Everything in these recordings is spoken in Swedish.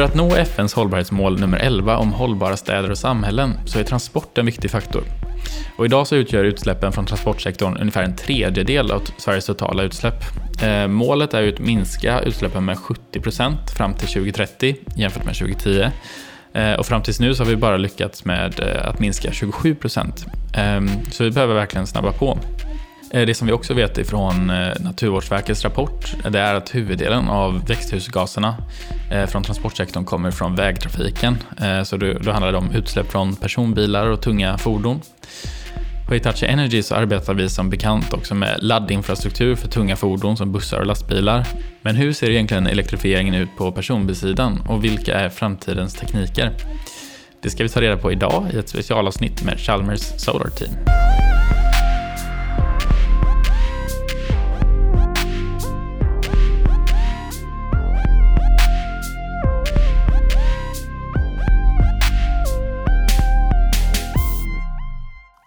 För att nå FNs hållbarhetsmål nummer 11 om hållbara städer och samhällen så är transport en viktig faktor. Och idag så utgör utsläppen från transportsektorn ungefär en tredjedel av Sveriges totala utsläpp. Eh, målet är att minska utsläppen med 70% fram till 2030 jämfört med 2010. Eh, och fram tills nu så har vi bara lyckats med eh, att minska 27 procent, ehm, så vi behöver verkligen snabba på. Eh, det som vi också vet ifrån eh, Naturvårdsverkets rapport eh, det är att huvuddelen av växthusgaserna från transportsektorn kommer från vägtrafiken. Så då handlar det om utsläpp från personbilar och tunga fordon. På Hitachi Energy så arbetar vi som bekant också med laddinfrastruktur för tunga fordon som bussar och lastbilar. Men hur ser egentligen elektrifieringen ut på personbilsidan och vilka är framtidens tekniker? Det ska vi ta reda på idag i ett specialavsnitt med Chalmers Solar Team.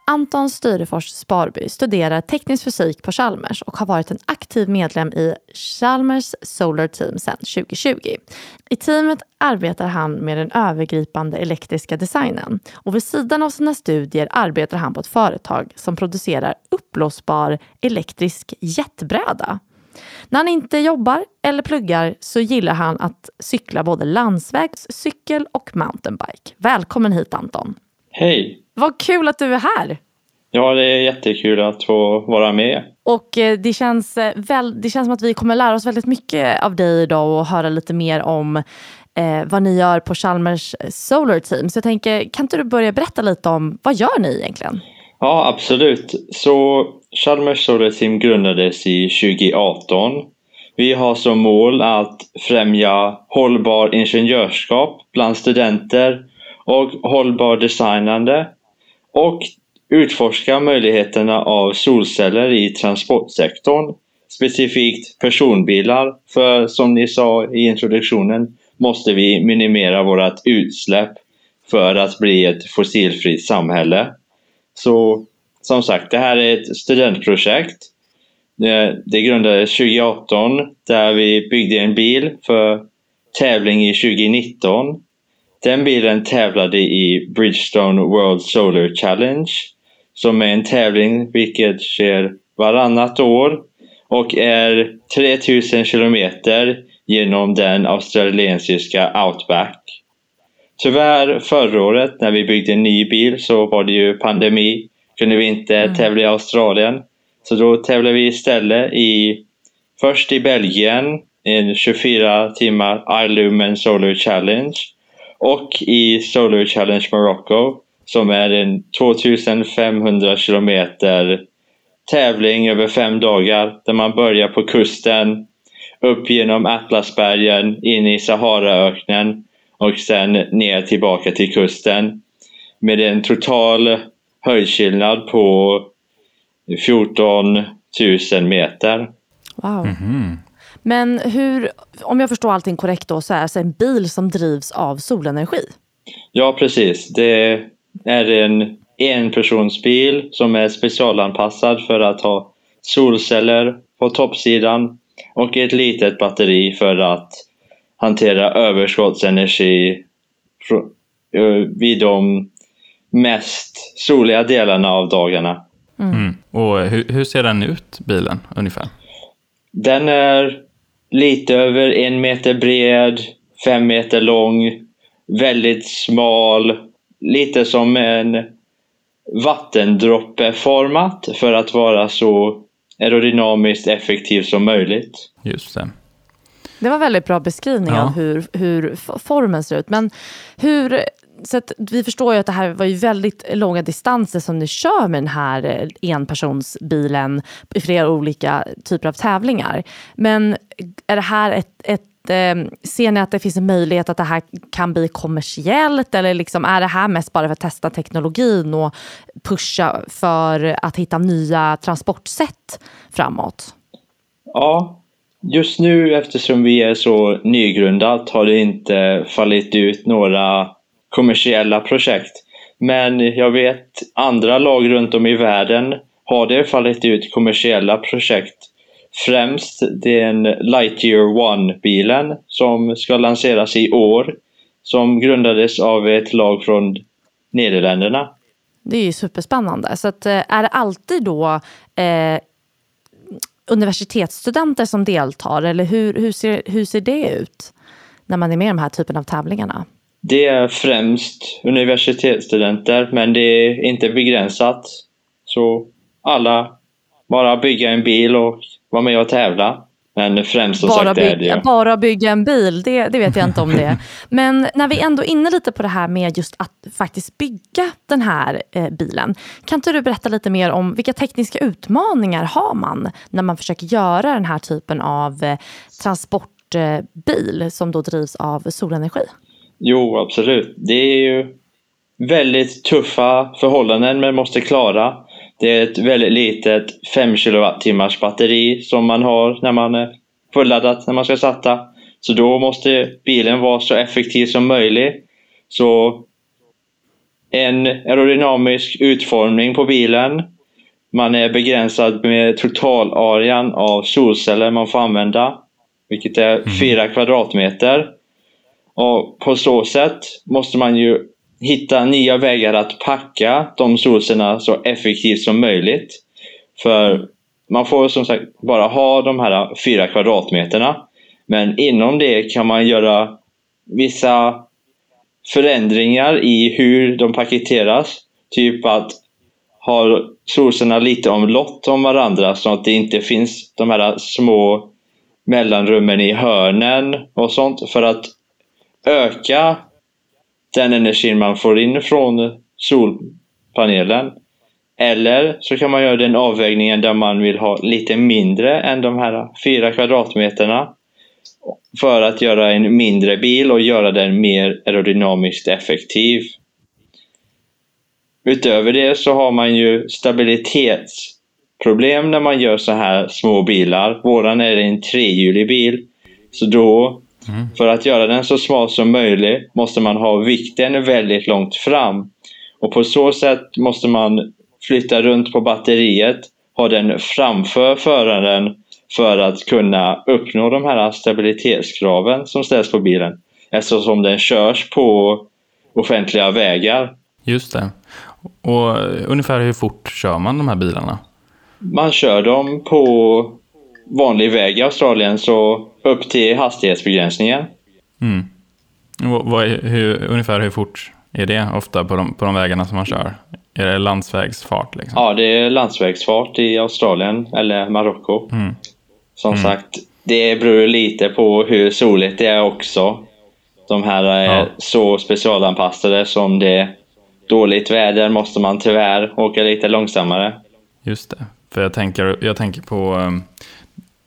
Anton Styrefors Sparby studerar teknisk fysik på Chalmers och har varit en aktiv medlem i Chalmers Solar Team sedan 2020. I teamet arbetar han med den övergripande elektriska designen och vid sidan av sina studier arbetar han på ett företag som producerar uppblåsbar elektrisk jetbräda. När han inte jobbar eller pluggar så gillar han att cykla både landsvägscykel och mountainbike. Välkommen hit Anton! Hej! Vad kul att du är här! Ja, det är jättekul att få vara med. Och eh, det känns, eh, väl, det känns som att vi kommer lära oss väldigt mycket av dig idag och höra lite mer om eh, vad ni gör på Chalmers Solar Team. Så jag tänker, kan inte du börja berätta lite om vad gör ni egentligen? Ja, absolut. Så Chalmers Solar Team grundades i 2018. Vi har som mål att främja hållbar ingenjörskap bland studenter och hållbar designande och utforska möjligheterna av solceller i transportsektorn, specifikt personbilar. För som ni sa i introduktionen måste vi minimera vårt utsläpp för att bli ett fossilfritt samhälle. Så som sagt, det här är ett studentprojekt. Eh, det grundades 2018 där vi byggde en bil för tävling i 2019 den bilen tävlade i Bridgestone World Solar Challenge som är en tävling vilket sker varannat år och är 3000 kilometer genom den australiensiska outback. Tyvärr förra året när vi byggde en ny bil så var det ju pandemi. Kunde vi inte mm. tävla i Australien. Så då tävlade vi istället i först i Belgien en 24 timmar Ilumen Solar Challenge och i Solar Challenge Morocco som är en 2500 kilometer tävling över fem dagar där man börjar på kusten upp genom Atlasbergen in i Saharaöknen och sen ner tillbaka till kusten med en total höjdskillnad på 14 000 meter. Wow. Mm -hmm. Men hur, om jag förstår allting korrekt då, så är det alltså en bil som drivs av solenergi? Ja, precis. Det är en enpersonsbil som är specialanpassad för att ha solceller på toppsidan och ett litet batteri för att hantera överskottsenergi vid de mest soliga delarna av dagarna. Mm. Mm. Och hur, hur, ser den ut, bilen, ungefär? Den är lite över en meter bred, fem meter lång, väldigt smal, lite som en vattendroppeformat för att vara så aerodynamiskt effektiv som möjligt. Just det. Det var väldigt bra beskrivning ja. av hur, hur formen ser ut. Men hur, så vi förstår ju att det här var ju väldigt långa distanser som ni kör med den här eh, enpersonsbilen i flera olika typer av tävlingar. Men är det här ett, ett ehm, Ser ni att det finns en möjlighet att det här kan bli kommersiellt eller liksom är det här mest bara för att testa teknologin och pusha för att hitta nya transportsätt framåt? Ja, just nu eftersom vi är så nygrundat har det inte fallit ut några kommersiella projekt. Men jag vet andra lag runt om i världen har det fallit ut kommersiella projekt främst den Lightyear One-bilen som ska lanseras i år. Som grundades av ett lag från Nederländerna. Det är ju superspännande. Så att, eh, är det alltid då eh, universitetsstudenter som deltar eller hur, hur, ser, hur ser det ut när man är med i de här typen av tävlingarna? Det är främst universitetsstudenter men det är inte begränsat. Så alla bara bygga en bil och vara med och tävla. Men främst som bara sagt bygga, är det ju... Bara bygga en bil, det, det vet jag inte om det. Men när vi ändå är inne lite på det här med just att faktiskt bygga den här eh, bilen. Kan inte du berätta lite mer om vilka tekniska utmaningar har man när man försöker göra den här typen av eh, transportbil som då drivs av solenergi? Jo, absolut. Det är ju väldigt tuffa förhållanden man måste klara. Det är ett väldigt litet 5 kWh batteri som man har när man är fulladdat när man ska starta. Så då måste bilen vara så effektiv som möjligt. Så en aerodynamisk utformning på bilen. Man är begränsad med totalarean av solceller man får använda. Vilket är 4 kvadratmeter. Och på så sätt måste man ju hitta nya vägar att packa de solcellerna så effektivt som möjligt. För man får som sagt bara ha de här fyra kvadratmeterna. Men inom det kan man göra vissa förändringar i hur de paketeras. Typ att ha solcellerna lite omlott om varandra så att det inte finns de här små mellanrummen i hörnen och sånt för att öka den energin man får in från solpanelen. Eller så kan man göra den avvägningen där man vill ha lite mindre än de här fyra kvadratmeterna för att göra en mindre bil och göra den mer aerodynamiskt effektiv. Utöver det så har man ju stabilitetsproblem när man gör så här små bilar. Våran är en trehjulig bil. Så då Mm. För att göra den så smal som möjligt måste man ha vikten väldigt långt fram. Och på så sätt måste man flytta runt på batteriet, ha den framför föraren för att kunna uppnå de här stabilitetskraven som ställs på bilen. Eftersom den körs på offentliga vägar. Just det. Och ungefär hur fort kör man de här bilarna? Man kör dem på vanlig väg i Australien så upp till hastighetsbegränsningen. Mm. Vad, hur, ungefär hur fort är det ofta på de, på de vägarna som man kör? Är det landsvägsfart? Liksom? Ja, det är landsvägsfart i Australien eller Marocko. Mm. Som mm. sagt, det beror lite på hur soligt det är också. De här är ja. så specialanpassade som det är dåligt väder måste man tyvärr åka lite långsammare. Just det. För jag tänker, jag tänker på um,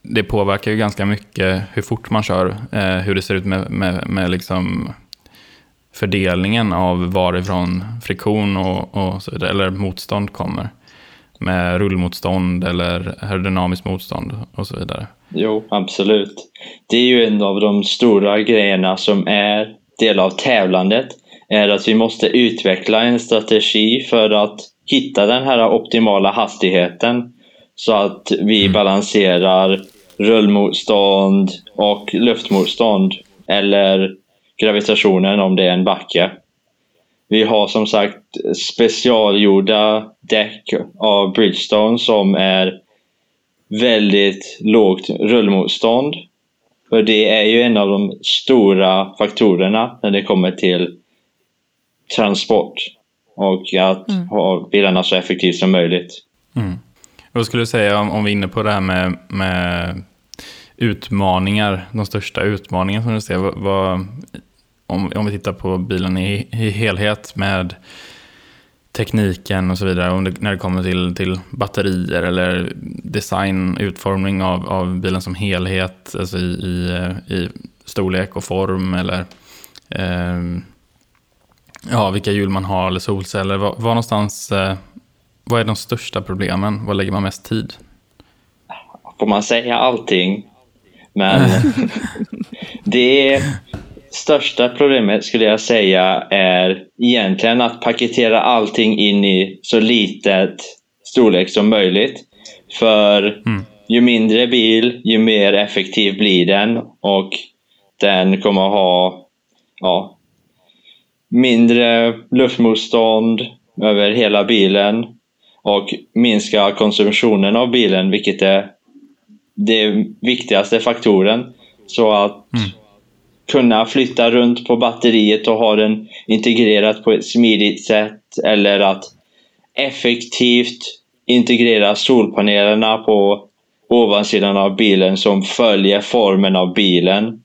det påverkar ju ganska mycket hur fort man kör, eh, hur det ser ut med, med, med liksom fördelningen av varifrån friktion och, och så vidare, eller motstånd kommer. Med rullmotstånd eller aerodynamiskt motstånd och så vidare. Jo, absolut. Det är ju en av de stora grejerna som är del av tävlandet. Är att vi måste utveckla en strategi för att hitta den här optimala hastigheten. Så att vi mm. balanserar rullmotstånd och luftmotstånd eller gravitationen om det är en backe. Vi har som sagt specialgjorda däck av Bridgestone som är väldigt lågt rullmotstånd. För det är ju en av de stora faktorerna när det kommer till transport och att mm. ha bilarna så effektivt som möjligt. Mm. Vad skulle du säga om, om vi är inne på det här med, med utmaningar, de största utmaningarna som du ser? Vad, vad, om, om vi tittar på bilen i, i helhet med tekniken och så vidare, om det, när det kommer till, till batterier eller design, utformning av, av bilen som helhet, alltså i, i, i storlek och form eller eh, ja, vilka hjul man har eller solceller. Var, var någonstans eh, vad är de största problemen? Vad lägger man mest tid? Får man säga allting? Men det största problemet skulle jag säga är egentligen att paketera allting in i så litet storlek som möjligt. För mm. ju mindre bil, ju mer effektiv blir den och den kommer att ha ja, mindre luftmotstånd över hela bilen och minska konsumtionen av bilen, vilket är den viktigaste faktorn. Så att mm. kunna flytta runt på batteriet och ha den integrerat på ett smidigt sätt eller att effektivt integrera solpanelerna på ovansidan av bilen som följer formen av bilen.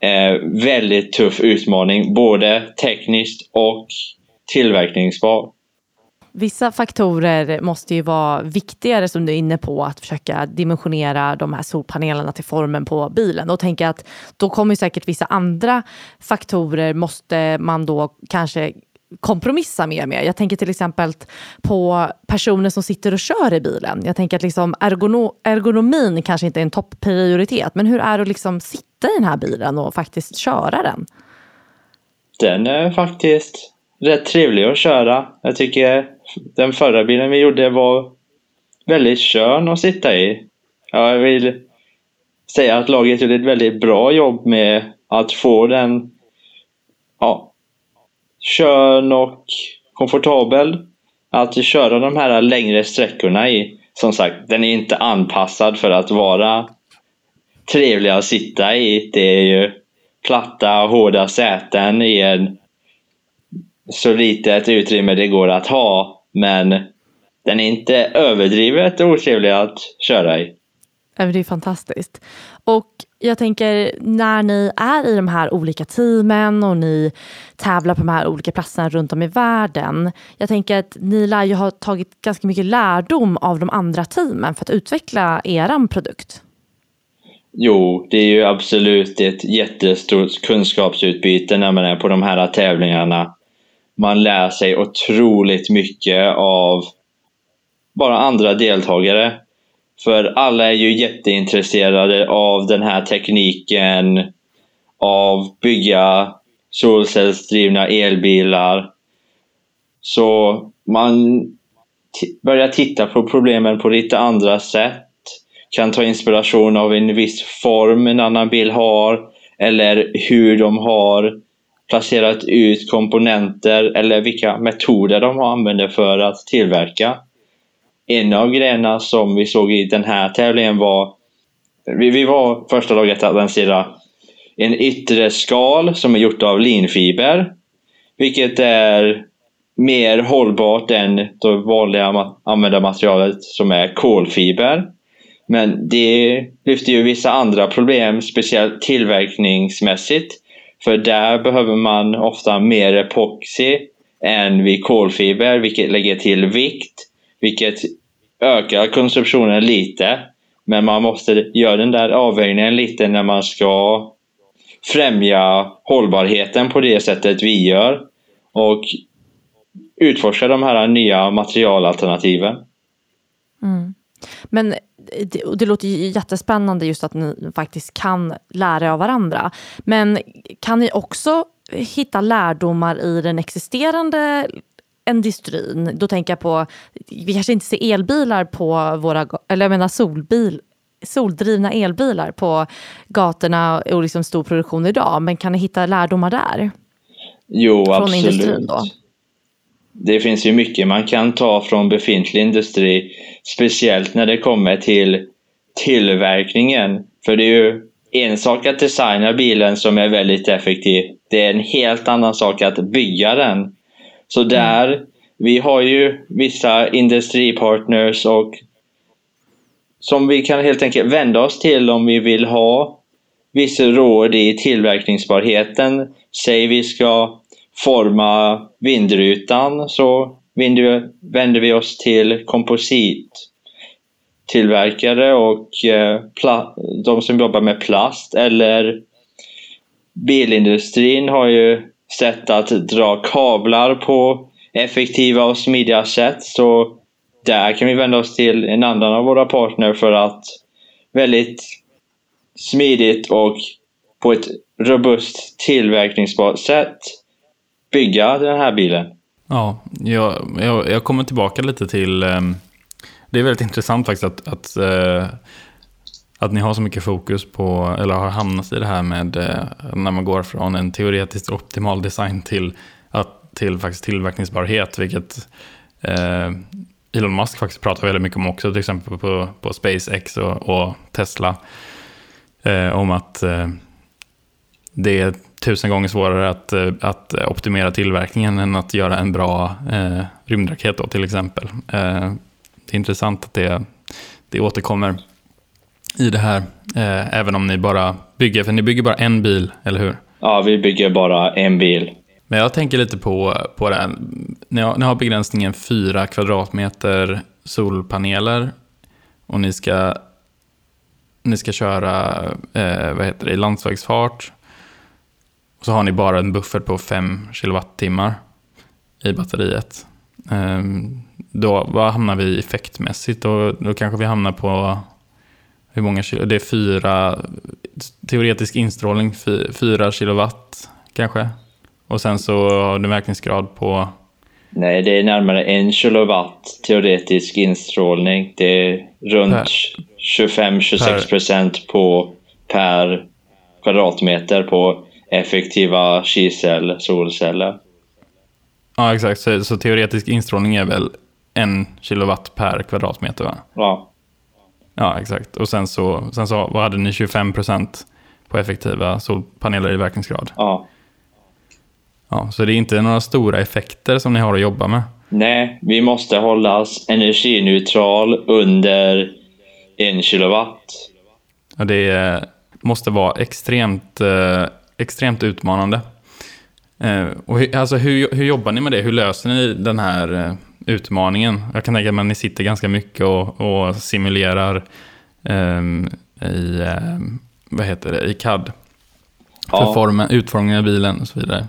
Eh, väldigt tuff utmaning, både tekniskt och tillverkningsbar. Vissa faktorer måste ju vara viktigare som du är inne på att försöka dimensionera de här solpanelerna till formen på bilen. Och tänker att då kommer säkert vissa andra faktorer måste man då kanske kompromissa mer med. Jag tänker till exempel på personer som sitter och kör i bilen. Jag tänker att liksom ergono ergonomin kanske inte är en topprioritet, men hur är det att liksom sitta i den här bilen och faktiskt köra den? Den är faktiskt rätt trevlig att köra. Jag tycker den förra bilen vi gjorde var väldigt skön att sitta i. Jag vill säga att laget gjorde ett väldigt bra jobb med att få den ja, skön och komfortabel att köra de här längre sträckorna i. Som sagt, den är inte anpassad för att vara trevlig att sitta i. Det är ju platta, hårda säten i en så litet utrymme det går att ha. Men den är inte överdrivet otrevlig att köra i. Det är fantastiskt. Och jag tänker när ni är i de här olika teamen och ni tävlar på de här olika platserna runt om i världen. Jag tänker att ni lär ju ha tagit ganska mycket lärdom av de andra teamen för att utveckla er produkt. Jo, det är ju absolut ett jättestort kunskapsutbyte när man är på de här tävlingarna. Man lär sig otroligt mycket av bara andra deltagare. För alla är ju jätteintresserade av den här tekniken, av bygga solcellsdrivna elbilar. Så man börjar titta på problemen på lite andra sätt. Kan ta inspiration av en viss form en annan bil har eller hur de har placerat ut komponenter eller vilka metoder de använder för att tillverka en av grejerna som vi såg i den här tävlingen var vi, vi var första laget att lansera en yttre skal som är gjort av linfiber. Vilket är mer hållbart än det vanliga använda materialet som är kolfiber. Men det lyfter ju vissa andra problem, speciellt tillverkningsmässigt. För där behöver man ofta mer epoxy än vid kolfiber, vilket lägger till vikt vilket ökar konsumtionen lite. Men man måste göra den där avvägningen lite när man ska främja hållbarheten på det sättet vi gör. Och utforska de här nya materialalternativen. Mm. Men det, det låter jättespännande just att ni faktiskt kan lära av varandra. Men kan ni också hitta lärdomar i den existerande industrin, då tänker jag på, vi kanske inte ser elbilar på våra, eller jag menar solbil, soldrivna elbilar på gatorna och liksom stor produktion idag, men kan ni hitta lärdomar där? Jo, från absolut. Industrin då? Det finns ju mycket man kan ta från befintlig industri, speciellt när det kommer till tillverkningen. För det är ju en sak att designa bilen som är väldigt effektiv. Det är en helt annan sak att bygga den. Så mm. där, mm. vi har ju vissa industripartners och som vi kan helt enkelt vända oss till om vi vill ha vissa råd i tillverkningsbarheten. Säg vi ska forma vindrutan så vänder vi oss till komposittillverkare och eh, de som jobbar med plast eller bilindustrin har ju sätt att dra kablar på effektiva och smidiga sätt. Så där kan vi vända oss till en annan av våra partner för att väldigt smidigt och på ett robust tillverkningsbart sätt bygga den här bilen. Ja, jag, jag, jag kommer tillbaka lite till ehm, Det är väldigt intressant faktiskt att, att, eh, att ni har så mycket fokus på, eller har hamnat i det här med eh, när man går från en teoretiskt optimal design till, att, till faktiskt tillverkningsbarhet, vilket eh, Elon Musk faktiskt pratar väldigt mycket om också, till exempel på, på SpaceX och, och Tesla. Eh, om att det är tusen gånger svårare att, eh, att optimera tillverkningen än att göra en bra eh, rymdraket då, till exempel. Eh, det är intressant att det, det återkommer i det här, eh, även om ni bara bygger, för ni bygger bara en bil, eller hur? Ja, vi bygger bara en bil. Men jag tänker lite på, på det här. Ni har, ni har begränsningen 4 kvadratmeter solpaneler och ni ska, ni ska köra eh, vad heter det, i landsvägsfart och så har ni bara en buffert på 5 kilowattimmar i batteriet. Ehm, då, vad hamnar vi effektmässigt? Då, då kanske vi hamnar på hur många kilo? Det är fyra, teoretisk instrålning, fyra kilowatt kanske. Och sen så har du verkningsgrad på? Nej, det är närmare en kilowatt teoretisk instrålning. Det är runt 25-26 procent på per kvadratmeter på effektiva kisel solceller. Ja, exakt. Så, så, teoretisk instrålning är väl en kilowatt per kvadratmeter, va? Ja. Ja, exakt. Och sen så, sen så vad hade ni 25 procent på effektiva solpaneler i verkningsgrad? Ja. Ja, så det är inte några stora effekter som ni har att jobba med? Nej, vi måste hållas energineutral under en kilowatt. Och det måste vara extremt eh, extremt utmanande. Eh, och hur, alltså, hur, hur jobbar ni med det? Hur löser ni den här eh, utmaningen? Jag kan tänka mig att ni sitter ganska mycket och, och simulerar eh, i, eh, vad heter det, i CAD. Ja. För formen, utformningen av bilen och så vidare.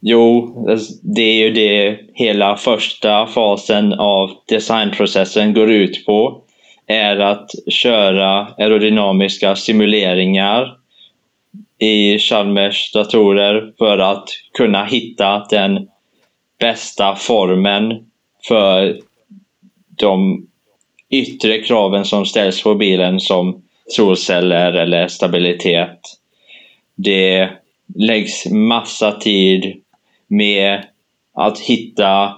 Jo, det är ju det hela första fasen av designprocessen går ut på. Är att köra aerodynamiska simuleringar i Chalmers datorer för att kunna hitta den bästa formen för de yttre kraven som ställs på bilen som solceller eller stabilitet. Det läggs massa tid med att hitta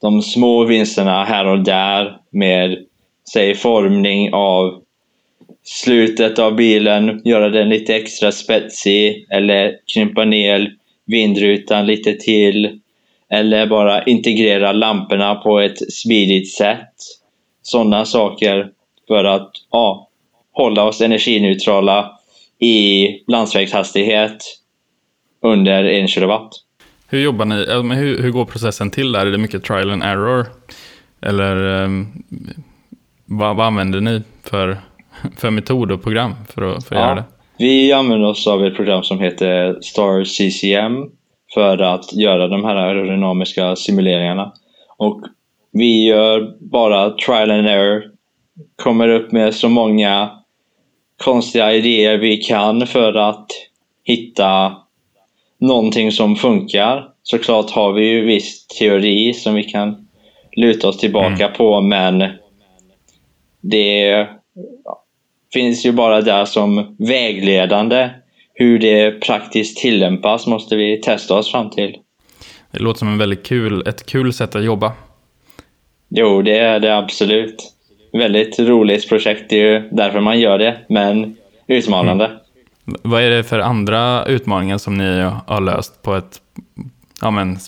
de små vinsterna här och där med säg formning av slutet av bilen, göra den lite extra spetsig eller krympa ner vindrutan lite till. Eller bara integrera lamporna på ett smidigt sätt. Sådana saker för att ja, hålla oss energineutrala i landsvägshastighet under en kilowatt. Hur jobbar ni? Hur, hur går processen till där? Är det mycket trial and error? Eller um, vad, vad använder ni för för metod och program för att, för att ja, göra det? Vi använder oss av ett program som heter Star CCM för att göra de här aerodynamiska simuleringarna. Och vi gör bara trial and error, kommer upp med så många konstiga idéer vi kan för att hitta någonting som funkar. Såklart har vi ju viss teori som vi kan luta oss tillbaka mm. på men det finns ju bara där som vägledande. Hur det praktiskt tillämpas måste vi testa oss fram till. Det låter som en väldigt kul, ett kul sätt att jobba. Jo, det är det absolut. Väldigt roligt projekt, det är ju därför man gör det, men utmanande. Mm. Vad är det för andra utmaningar som ni har löst på ett... Ja, men,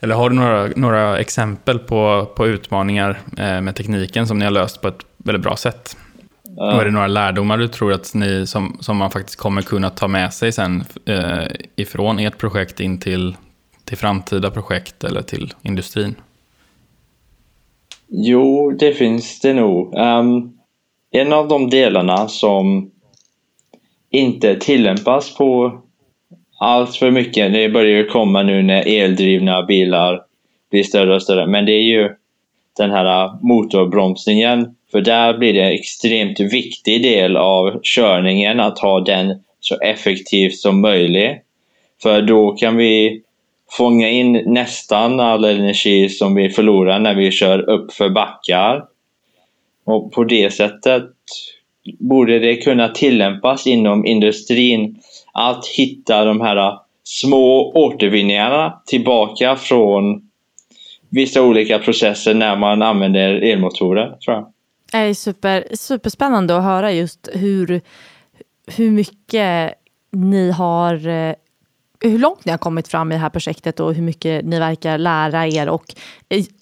eller har du några, några exempel på, på utmaningar eh, med tekniken som ni har löst på ett väldigt bra sätt? Och är det några lärdomar du tror att ni, som, som man faktiskt kommer kunna ta med sig sen eh, ifrån ert projekt in till, till framtida projekt eller till industrin? Jo, det finns det nog. Um, en av de delarna som inte tillämpas på allt för mycket, det börjar ju komma nu när eldrivna bilar blir större och större, men det är ju den här motorbromsningen för där blir det en extremt viktig del av körningen att ha den så effektiv som möjligt. För då kan vi fånga in nästan all energi som vi förlorar när vi kör upp för backar. Och på det sättet borde det kunna tillämpas inom industrin att hitta de här små återvinningarna tillbaka från vissa olika processer när man använder elmotorer, tror jag. Det är super, superspännande att höra just hur, hur mycket ni har eh, hur långt ni har kommit fram i det här projektet och hur mycket ni verkar lära er. Och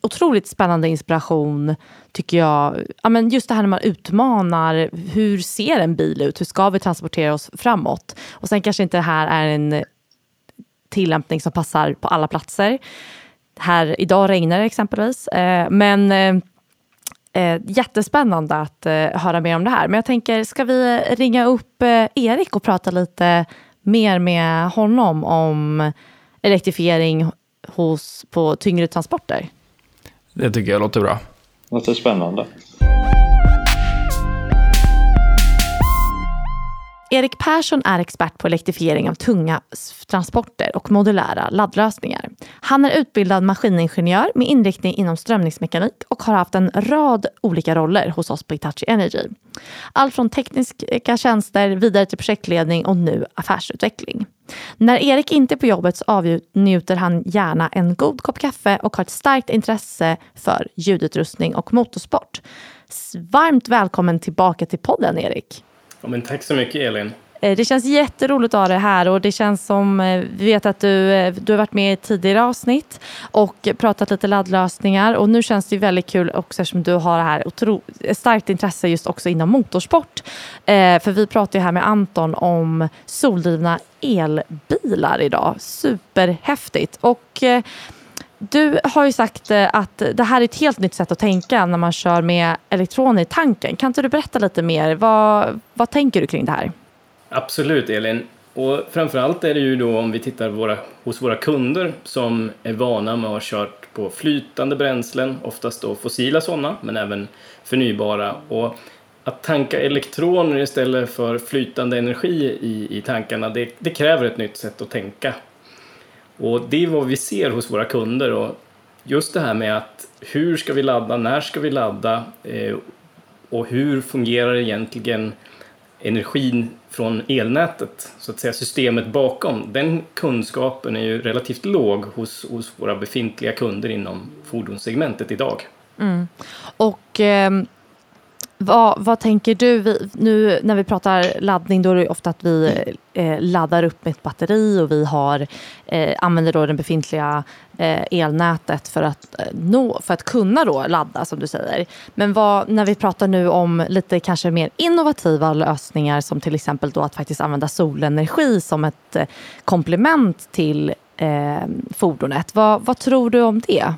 otroligt spännande inspiration tycker jag. Ja, men just det här när man utmanar, hur ser en bil ut? Hur ska vi transportera oss framåt? Och sen kanske inte det här är en tillämpning som passar på alla platser. Här idag regnar det exempelvis. Eh, men eh, eh, eh, jättespännande att höra mer om det här. Men jag tänker, ska vi ringa upp Erik och prata lite mer med honom om elektrifiering hos, på tyngre transporter? Det tycker jag låter bra. Det låter spännande. Erik Persson är expert på elektrifiering av tunga transporter och modulära laddlösningar. Han är utbildad maskiningenjör med inriktning inom strömningsmekanik och har haft en rad olika roller hos oss på Hitachi Energy. Allt från tekniska tjänster vidare till projektledning och nu affärsutveckling. När Erik inte är på jobbet så avnjuter han gärna en god kopp kaffe och har ett starkt intresse för ljudutrustning och motorsport. Varmt välkommen tillbaka till podden Erik. Ja, men tack så mycket Elin. Eh, det känns jätteroligt att ha dig här och det känns som, eh, vi vet att du, eh, du har varit med i tidigare avsnitt och pratat lite laddlösningar och nu känns det väldigt kul också eftersom du har det här otro, starkt intresse just också inom motorsport. för vi pratar ju här med Anton om soldrivna elbilar idag. Superhäftigt. Och du har ju sagt eh, att det här är ett helt nytt sätt att tänka när man kör med elektroner i tanken. Kan inte du berätta lite mer? Vad, vad tänker du kring det här? Absolut Elin. Och framförallt är det ju då om vi tittar våra, hos våra kunder som är vana med att ha kört på flytande bränslen, oftast då fossila sådana, men även förnybara. Och att tanka elektroner istället för flytande energi i, i tankarna, det, det kräver ett nytt sätt att tänka. Och det är vad vi ser hos våra kunder. Och just det här med att hur ska vi ladda, när ska vi ladda eh, och hur fungerar egentligen energin från elnätet, så att säga systemet bakom. Den kunskapen är ju relativt låg hos, hos våra befintliga kunder inom fordonssegmentet idag. Mm. Och eh, vad, vad, tänker du? Vi, nu när vi pratar laddning då är det ofta att vi eh, laddar upp med ett batteri och vi har, eh, använder då det befintliga eh, elnätet för att, eh, nå, för att kunna då ladda som du säger. Men vad, när vi pratar nu om lite kanske mer innovativa lösningar som till exempel då att faktiskt använda solenergi som ett eh, komplement till eh, fordonet. Vad, vad tror du om det?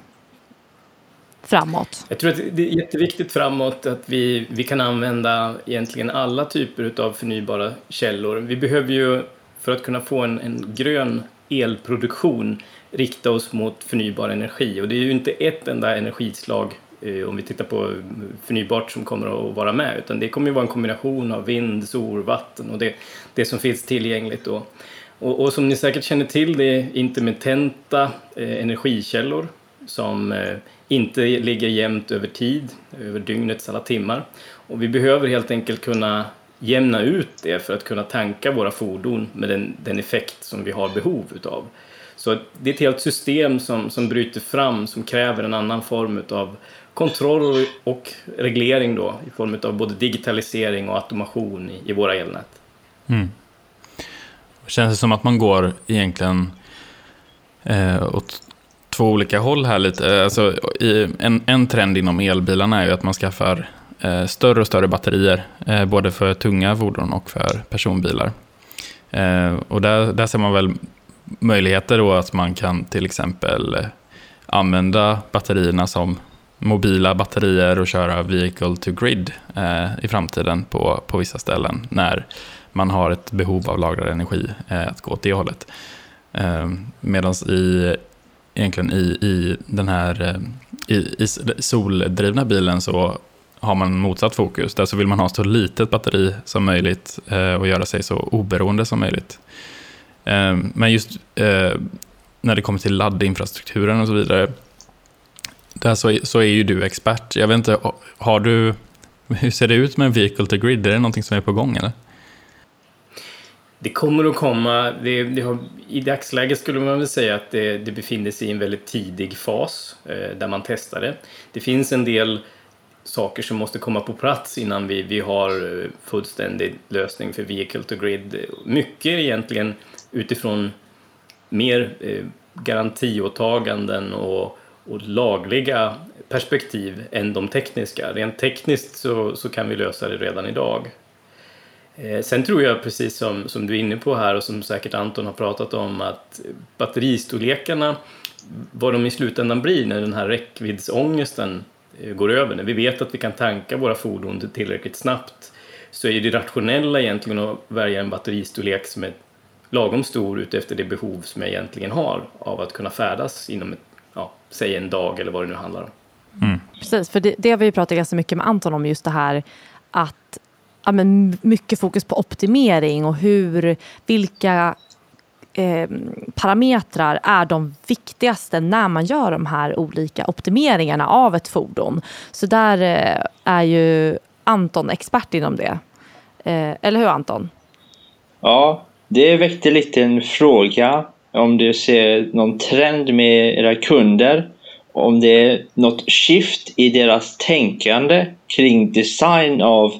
Framåt? Jag tror att det är jätteviktigt framåt att vi, vi kan använda egentligen alla typer av förnybara källor. Vi behöver ju, för att kunna få en, en grön elproduktion, rikta oss mot förnybar energi. Och det är ju inte ett enda energislag eh, om vi tittar på förnybart som kommer att vara med, utan det kommer ju vara en kombination av vind, sol, vatten och det, det som finns tillgängligt då. Och, och som ni säkert känner till, det är intermittenta eh, energikällor som eh, inte ligger jämnt över tid, över dygnets alla timmar. Och vi behöver helt enkelt kunna jämna ut det för att kunna tanka våra fordon med den, den effekt som vi har behov utav. Så det är ett helt system som, som bryter fram, som kräver en annan form av kontroll och reglering då, i form av både digitalisering och automation i, i våra elnät. Mm. Känns det som att man går egentligen eh, åt två olika håll här lite. Eh, alltså, i, en, en trend inom elbilarna är ju att man skaffar eh, större och större batterier, eh, både för tunga fordon och för personbilar. Eh, och där, där ser man väl möjligheter då att man kan till exempel eh, använda batterierna som mobila batterier och köra vehicle to grid eh, i framtiden på, på vissa ställen när man har ett behov av lagrad energi eh, att gå åt det hållet. Eh, Medan i egentligen i, i den här eh, i, i soldrivna bilen så har man motsatt fokus. Där så vill man ha så litet batteri som möjligt eh, och göra sig så oberoende som möjligt. Eh, men just eh, när det kommer till laddinfrastrukturen och så vidare. Där så, så är ju du expert. Jag vet inte, har du, hur ser det ut med vehicle to grid? Är det någonting som är på gång eller? Det kommer att komma. Det, det har, I dagsläget skulle man väl säga att det, det befinner sig i en väldigt tidig fas eh, där man testar det. Det finns en del saker som måste komma på plats innan vi, vi har eh, fullständig lösning för vehicle to grid. Mycket egentligen utifrån mer eh, garantiåtaganden och, och lagliga perspektiv än de tekniska. Rent tekniskt så, så kan vi lösa det redan idag. Eh, sen tror jag, precis som, som du är inne på här och som säkert Anton har pratat om, att batteristorlekarna, vad de i slutändan blir när den här räckviddsångesten eh, går över, när vi vet att vi kan tanka våra fordon tillräckligt snabbt, så är det rationella egentligen att välja en batteristorlek som är lagom stor utefter det behov som jag egentligen har av att kunna färdas inom, ett, ja, säg en dag eller vad det nu handlar om. Mm. Precis, för det, det har vi ju pratat ganska mycket med Anton om, just det här att ja, men mycket fokus på optimering och hur, vilka eh, parametrar är de viktigaste när man gör de här olika optimeringarna av ett fordon. Så där eh, är ju Anton expert inom det. Eh, eller hur Anton? Ja, det väckte lite en fråga om du ser någon trend med era kunder. Om det är något skift i deras tänkande kring design av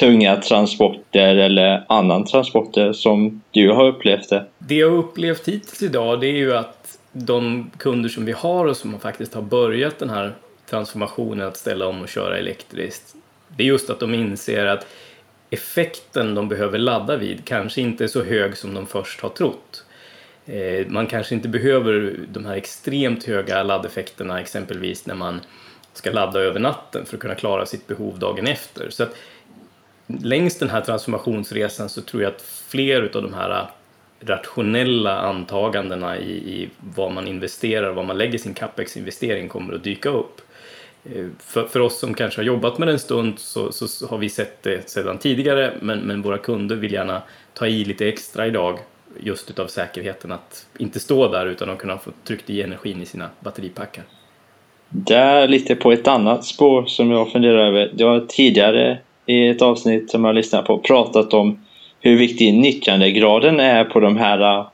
tunga transporter eller annan transporter som du har upplevt det? Det jag har upplevt hittills idag det är ju att de kunder som vi har och som faktiskt har börjat den här transformationen att ställa om och köra elektriskt. Det är just att de inser att effekten de behöver ladda vid kanske inte är så hög som de först har trott. Eh, man kanske inte behöver de här extremt höga laddeffekterna exempelvis när man ska ladda över natten för att kunna klara sitt behov dagen efter. Så att längs den här transformationsresan så tror jag att fler av de här rationella antagandena i, i vad man investerar, vad man lägger sin capex-investering kommer att dyka upp. Eh, för, för oss som kanske har jobbat med det en stund så, så, har vi sett det sedan tidigare men, men våra kunder vill gärna ta i lite extra idag just utav säkerheten att inte stå där utan att kunna få tryckt i energin i sina batteripackar. Där lite på ett annat spår som jag funderar över. Jag har tidigare i ett avsnitt som jag lyssnat på pratat om hur viktig nyttjandegraden är på de här äh,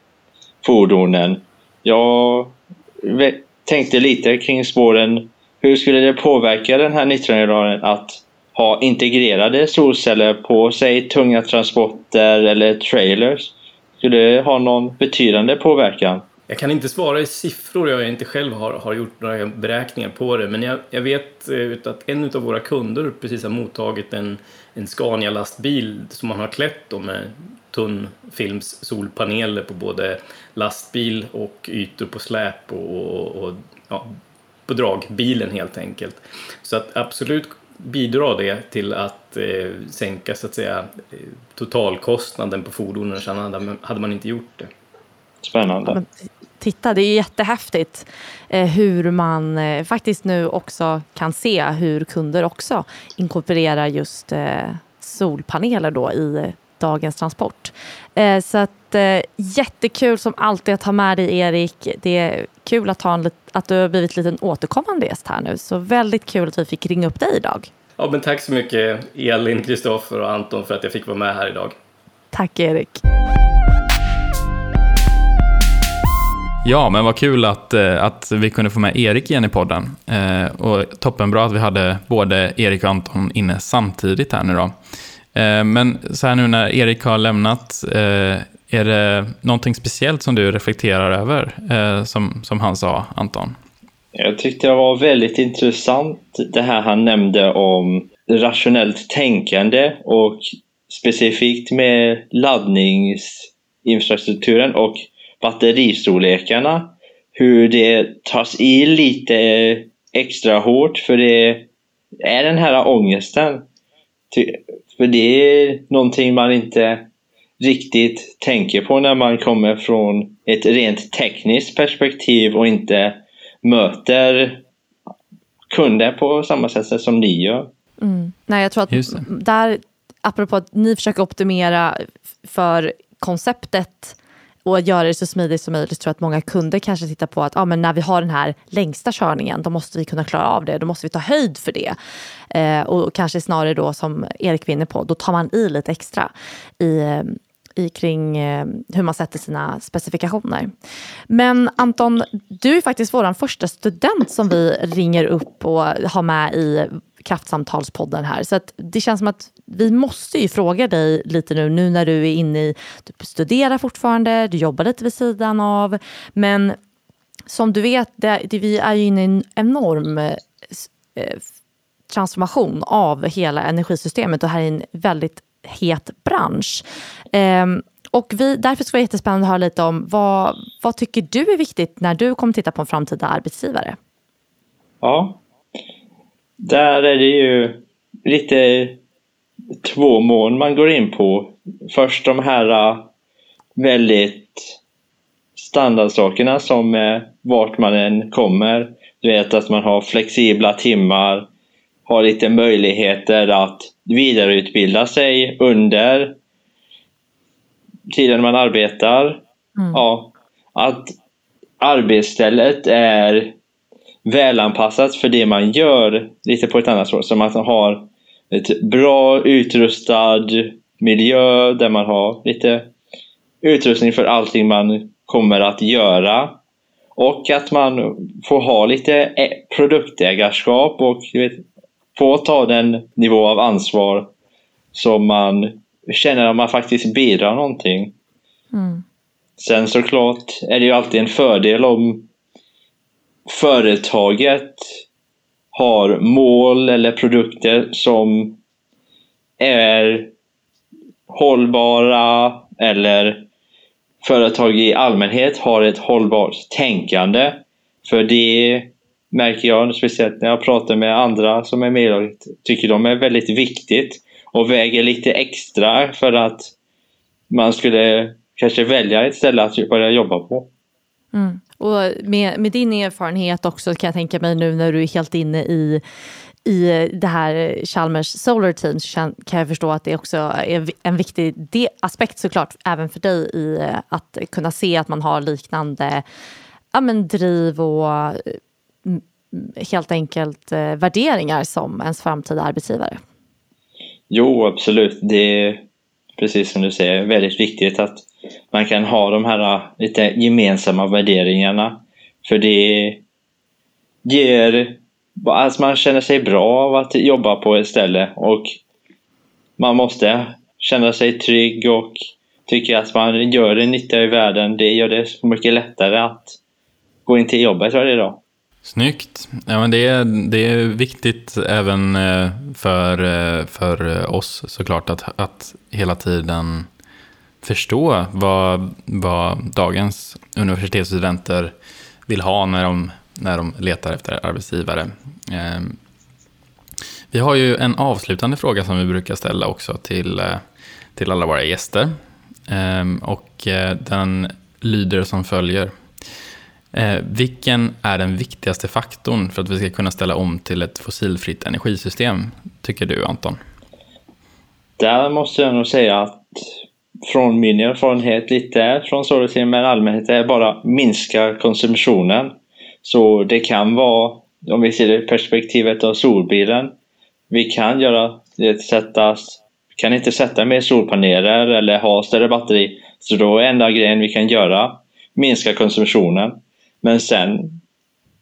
fordonen. Jag tänkte lite kring spåren. Hur skulle det påverka den här nyttjandegraden att ha integrerade solceller på, säg tunga transporter eller trailers? Skulle det ha någon betydande påverkan? Jag kan inte svara i siffror, jag inte själv har, har gjort några beräkningar på det, men jag, jag vet eh, att en av våra kunder precis har mottagit en, en Scania-lastbil som man har klätt med tunnfilms solpaneler på både lastbil och ytor på släp och, och, och ja, på dragbilen helt enkelt. Så att absolut bidrar det till att eh, sänka så att säga totalkostnaden på fordonen, så hade man inte gjort det. Spännande titta, det är jättehäftigt eh, hur man eh, faktiskt nu också kan se hur kunder också inkorporerar just eh, solpaneler då i dagens transport. Så att jättekul som alltid att ha med dig Erik. Det är kul att, ha en, att du har blivit en liten återkommande gäst här nu. Så väldigt kul att vi fick ringa upp dig idag. Ja, men tack så mycket Elin, Kristoffer och Anton för att jag fick vara med här idag. Tack Erik. Ja, men vad kul att, eh, att vi kunde få med Erik igen i podden. Eh, och toppenbra att vi hade både Erik och Anton inne samtidigt här nu då. Eh, men så här nu när Erik har lämnat, eh, är det någonting speciellt som du reflekterar över, eh, som, som han sa, Anton? Jag tyckte det var väldigt intressant det här han nämnde om rationellt tänkande och specifikt med laddningsinfrastrukturen och batteristorlekarna. Hur det tas i lite extra hårt för det är den här ångesten. För det är någonting man inte riktigt tänker på när man kommer från ett rent tekniskt perspektiv och inte möter kunder på samma sätt som ni gör. Mm. Nej, jag tror att där, apropå att ni försöker optimera för konceptet och göra det så smidigt som möjligt tror jag att många kunder kanske tittar på att ah, men när vi har den här längsta körningen då måste vi kunna klara av det, då måste vi ta höjd för det. Eh, och kanske snarare då som Erik vinner på, då tar man i lite extra i, eh, i kring eh, hur man sätter sina specifikationer. Men Anton, du är faktiskt vår första student som vi ringer upp och har med i kraftsamtalspodden här. Så det känns som att vi måste ju fråga dig lite nu, nu när du är inne i, du studerar fortfarande, du jobbar lite vid sidan av. Men som du vet, det, det, vi är ju inne i en enorm eh, eh transformation av hela energisystemet och här är en väldigt het bransch. Eh, och vi, därför skulle det vara jättespännande att höra lite om vad, vad tycker du är viktigt när du kommer titta på en framtida arbetsgivare? Ja, där är det ju lite två mål man går in på. Först de här äh, väldigt standardsakerna som äh, vart man än kommer. Du vet att man har flexibla timmar, har lite möjligheter att vidareutbilda sig under tiden man arbetar. Mm. Ja, att arbetsstället är välanpassat för det man gör lite på ett annat sätt. Att man har ett bra utrustad miljö där man har lite utrustning för allting man kommer att göra. Och att man får ha lite produktägarskap och vet, få ta den nivå av ansvar som man känner att man faktiskt bidrar någonting. Mm. Sen såklart är det ju alltid en fördel om företaget har mål eller produkter som är hållbara eller företag i allmänhet har ett hållbart tänkande. För det märker jag, speciellt när jag pratar med andra som är med tycker de är väldigt viktigt och väger lite extra för att man skulle kanske välja ett ställe att börja jobba på. Mm. Och med, med, din erfarenhet också kan jag tänka mig nu när du är helt inne i, i det här Chalmers Solar Team så kan jag förstå att det också är en viktig aspekt såklart även för dig i att kunna se att man har liknande ja, men driv och mm, helt enkelt eh, värderingar som ens framtida arbetsgivare. Jo, absolut. Det är precis som du säger väldigt viktigt att man kan ha de här äh, lite gemensamma värderingarna. För det ger... Alltså man känner sig bra av att jobba på ett ställe och man måste känna sig trygg och tycka att man gör en nytta i världen. Det gör det så mycket lättare att gå in till jobbet varje dag. Snyggt. Ja, men det, är, det är viktigt även äh, för, äh, för oss såklart att, att hela tiden förstå vad, vad dagens universitetsstudenter vill ha när de, när de letar efter arbetsgivare. Ehm, vi har ju en avslutande fråga som vi brukar ställa också till, eh, till alla våra gäster. Ehm, och eh, den lyder som följer. Eh, vilken är den viktigaste faktorn för att vi ska kunna ställa om till ett fossilfritt energisystem, tycker du Anton? Där måste jag nog säga att från min erfarenhet lite från Solarsim men allmänhet är bara minska konsumtionen. Så det kan vara, om vi ser det i perspektivet av solbilen, vi kan göra det sättas, kan inte sätta mer solpaneler eller ha större batteri. Så då är enda grejen vi kan göra minska konsumtionen. Men sen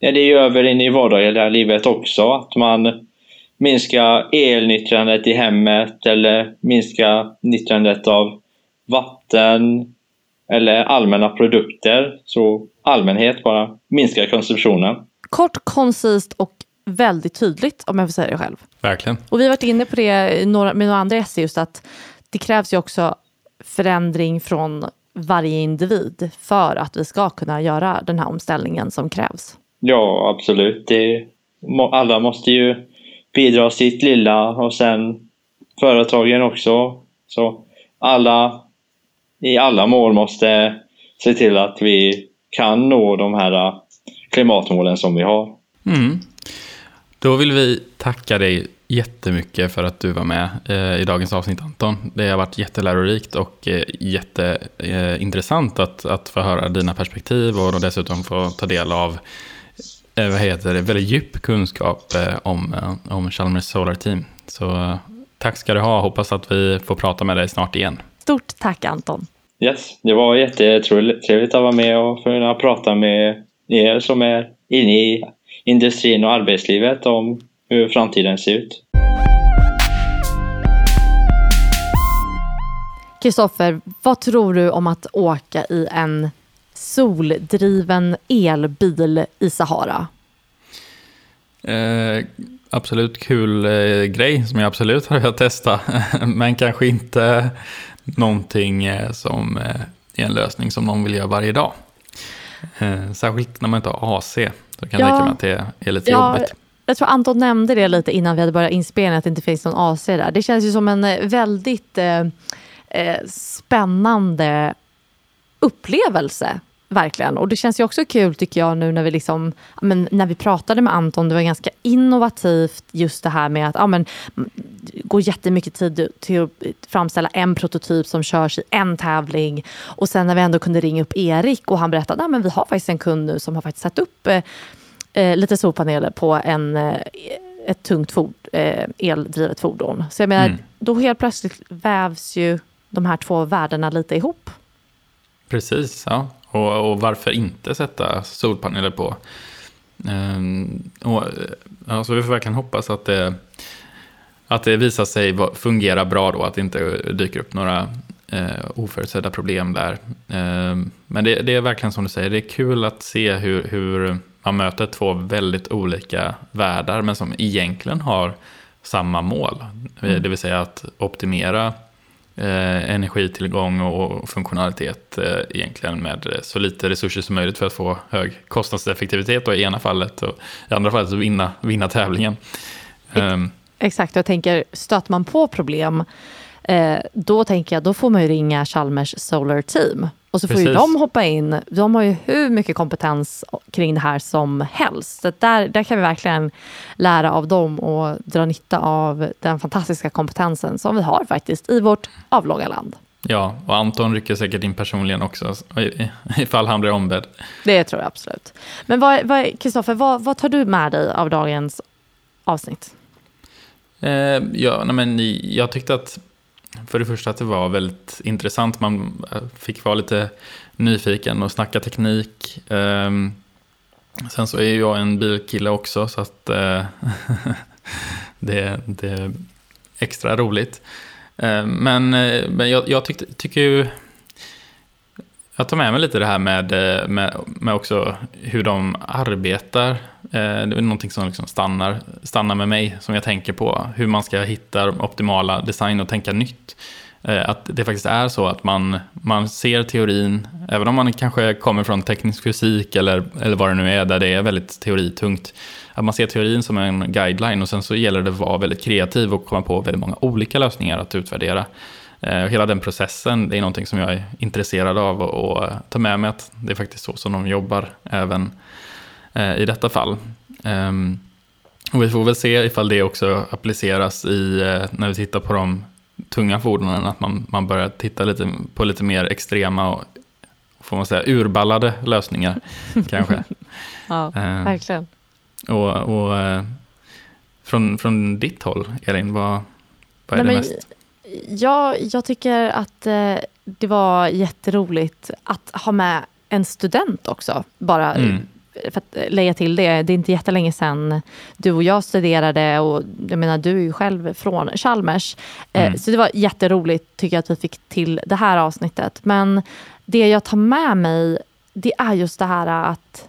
är det ju över in i vardagliga livet också, att man minskar elnyttjandet i hemmet eller minskar nyttjandet av vatten eller allmänna produkter. Så allmänhet bara minskar konsumtionen. Kort, koncist och väldigt tydligt om jag får säga det själv. Verkligen. Och vi har varit inne på det med några andra essay just att det krävs ju också förändring från varje individ för att vi ska kunna göra den här omställningen som krävs. Ja, absolut. Det, alla måste ju bidra sitt lilla och sen företagen också. Så alla i alla mål måste se till att vi kan nå de här äh, klimatmålen som vi har. Mm. Då vill vi tacka dig jättemycket för att du var med äh, i dagens avsnitt Anton. Det har varit jättelärorikt och äh, jätteintressant att, att få höra dina perspektiv och dessutom få ta del av vad heter det, väldigt djup kunskap om, om Chalmers Solar Team. Så tack ska du ha, hoppas att vi får prata med dig snart igen. Stort tack Anton. Yes, det var jättetrevligt att vara med och kunna prata med er som är inne i industrin och arbetslivet om hur framtiden ser ut. Kristoffer, vad tror du om att åka i en soldriven elbil i Sahara? Eh, absolut kul eh, grej som jag absolut har velat testa. Men kanske inte någonting eh, som eh, är en lösning som någon vill göra varje dag. Eh, särskilt när man inte har AC. Då kan ja. jag tänka mig att det är lite ja, jobbigt. Jag tror Anton nämnde det lite innan vi hade börjat inspelningen, att det inte finns någon AC där. Det känns ju som en väldigt eh, spännande upplevelse Verkligen. Och det känns ju också kul tycker jag nu när vi, liksom, men, när vi pratade med Anton. Det var ganska innovativt just det här med att ja, men, gå jättemycket tid till att framställa en prototyp som körs i en tävling. Och sen när vi ändå kunde ringa upp Erik och han berättade att vi har faktiskt en kund nu som har faktiskt satt upp eh, eh lite solpaneler på en, eh, ett tungt ford, eh, eldrivet fordon. Så jag menar, mm. då helt plötsligt vävs ju de här två världarna lite ihop. Precis, ja. Och, och varför inte sätta solpaneler på? Um, och, alltså vi får verkligen hoppas att det, att det visar sig fungera bra då, att det inte dyker upp några eh, oförutsedda problem där. Eh, men det, det, är verkligen som du säger, det är kul att se hur, hur man möter två väldigt olika världar, men som egentligen har samma mål. Mm. Det vill säga att optimera eh, energitillgång och funktionalitet eh, egentligen med så lite resurser som möjligt för att få hög kostnadseffektivitet då, i ena fallet och i andra fallet så vinna, vinna tävlingen. Um, Exakt, jag tänker stöter man på problem eh, då tänker jag då får man ju ringa Chalmers Solar Team och så får Precis. ju de hoppa in. De har ju hur mycket kompetens kring det här som helst. Så där, där kan vi verkligen lära av dem och dra nytta av den fantastiska kompetensen som vi har faktiskt i vårt avlånga land. Ja, och Anton rycker säkert in personligen också ifall han blir ombedd. Det tror jag absolut. Men Kristoffer, vad, vad, vad, tar du med dig av dagens avsnitt? Eh, ja, nej, men jag tyckte att för det första att det var väldigt intressant. Man eh, fick vara lite nyfiken och snacka teknik. Ehm, sen så är jag en bilkille också så att eh, det, det är extra roligt. Ehm, men, eh, men jag, jag tyckte, tycker ju jag tar med mig lite det här med, med, med också hur de arbetar. Eh, det är någonting som liksom stannar, stannar med mig, som jag tänker på. Hur man ska hitta optimala design och tänka nytt. Eh, att det faktiskt är så att man, man ser teorin, även om man kanske kommer från teknisk fysik eller, eller vad det nu är, där det är väldigt teoritungt. Att man ser teorin som en guideline och sen så gäller det att vara väldigt kreativ och komma på väldigt många olika lösningar att utvärdera. Eh, hela den processen, det är någonting som jag är intresserad av och ta med mig att det är faktiskt så som de jobbar även i detta fall. Ehm, och vi får väl se ifall det också appliceras i, eh, när vi tittar på de tunga fordonen, att man, man börjar titta lite på lite mer extrema och får man säga urballade lösningar kanske. ja, verkligen. Och, och från, från ditt håll, Elin, vad, vad är Nej, det mest? Ja, jag tycker att eh, det var jätteroligt att ha med en student också. Bara mm. För att lägga till det. Det är inte jättelänge sedan du och jag studerade och jag menar du är ju själv från Chalmers. Eh, mm. Så det var jätteroligt tycker jag att vi fick till det här avsnittet. Men det jag tar med mig det är just det här att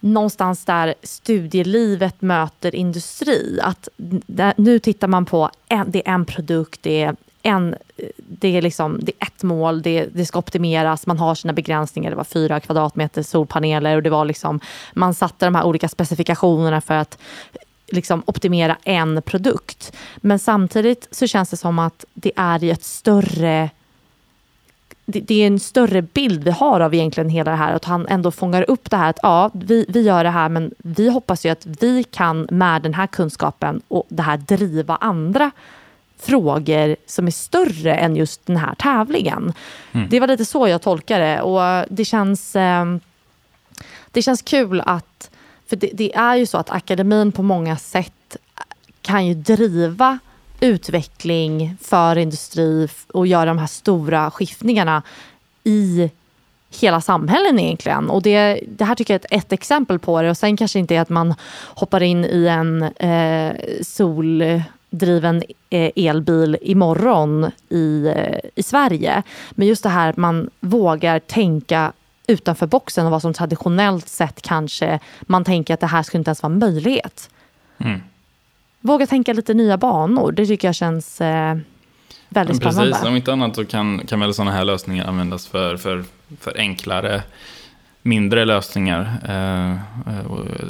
någonstans där studielivet möter industri. Att nu tittar man på en, det är en produkt, det är en, det, är liksom, det är ett mål, det, det ska optimeras, man har sina begränsningar. Det var fyra kvadratmeter solpaneler och det var liksom, man satte de här olika specifikationerna för att liksom optimera en produkt. Men samtidigt så känns det som att det är i ett större det, det, är en större bild vi har av egentligen hela det här. Att han ändå fångar upp det här att ja, vi, vi gör det här men vi hoppas ju att vi kan med den här kunskapen och det här driva andra frågor som är större än just den här tävlingen. Mm. Det var lite så jag tolkar det och det känns, eh, det känns kul att, för det, det, är ju så att akademin på många sätt kan ju driva utveckling för industri och göra de här stora skiftningarna i hela samhällen egentligen. Och det, det här tycker jag är ett, ett, exempel på det. Och sen kanske inte är att man hoppar in i en eh, soldriven eh, elbil imorgon i, eh, i Sverige. Men just det här att man vågar tänka utanför boxen och vad som traditionellt sett kanske man tänker att det här skulle inte ens vara en möjlighet. Mm våga tänka lite nya banor. Det tycker jag känns eh, väldigt precis, spännande. Om inte annat så kan, kan väl sådana här lösningar användas för, för, för enklare, mindre lösningar. Eh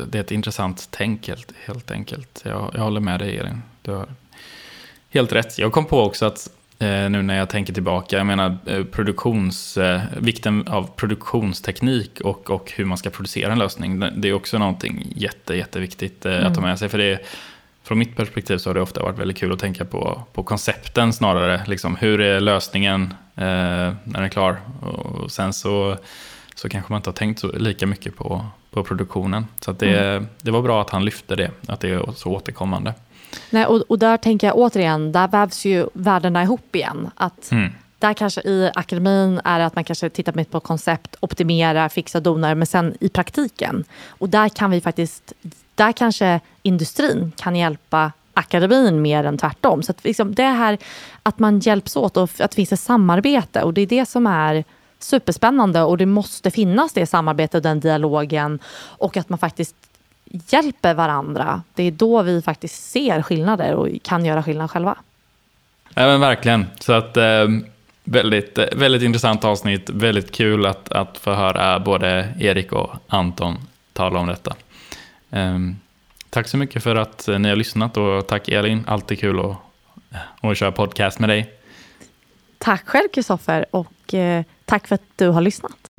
det är ett intressant tänk helt, helt enkelt. Jag, jag håller med dig Elin. Du har helt rätt. Jag kom på också att eh, nu när jag tänker tillbaka, jag menar eh, produktions, eh, vikten av produktionsteknik och, och hur man ska producera en lösning. Det är också någonting jätte, jätteviktigt mm. att ta med sig. För det från mitt perspektiv så har det ofta varit väldigt kul att tänka på, på koncepten snarare. Liksom, hur är lösningen eh, när den är klar? Och sen så, så kanske man inte har tänkt så, lika mycket på, på produktionen. Så det, mm. det var bra att han lyfte det, att det är så återkommande. Nej, och, och där tänker jag återigen, där vävs ju världarna ihop igen. Att mm. Där kanske i akademin är det att man kanske tittar mer på koncept, optimerar, fixar, donar, men sen i praktiken. Och där kan vi faktiskt där kanske industrin kan hjälpa akademin mer än tvärtom. Så att liksom det här att man hjälps åt och att det finns ett samarbete och det är det som är superspännande och det måste finnas det samarbetet och den dialogen och att man faktiskt hjälper varandra. Det är då vi faktiskt ser skillnader och kan göra skillnad själva. Ja, men verkligen. Så att eh, väldigt, väldigt intressant avsnitt. Väldigt kul att, att få höra både Erik och Anton tala om detta. Um, tack så mycket för att ni har lyssnat och tack Elin, alltid kul att, att köra podcast med dig. Tack själv Kristoffer och eh, tack för att du har lyssnat.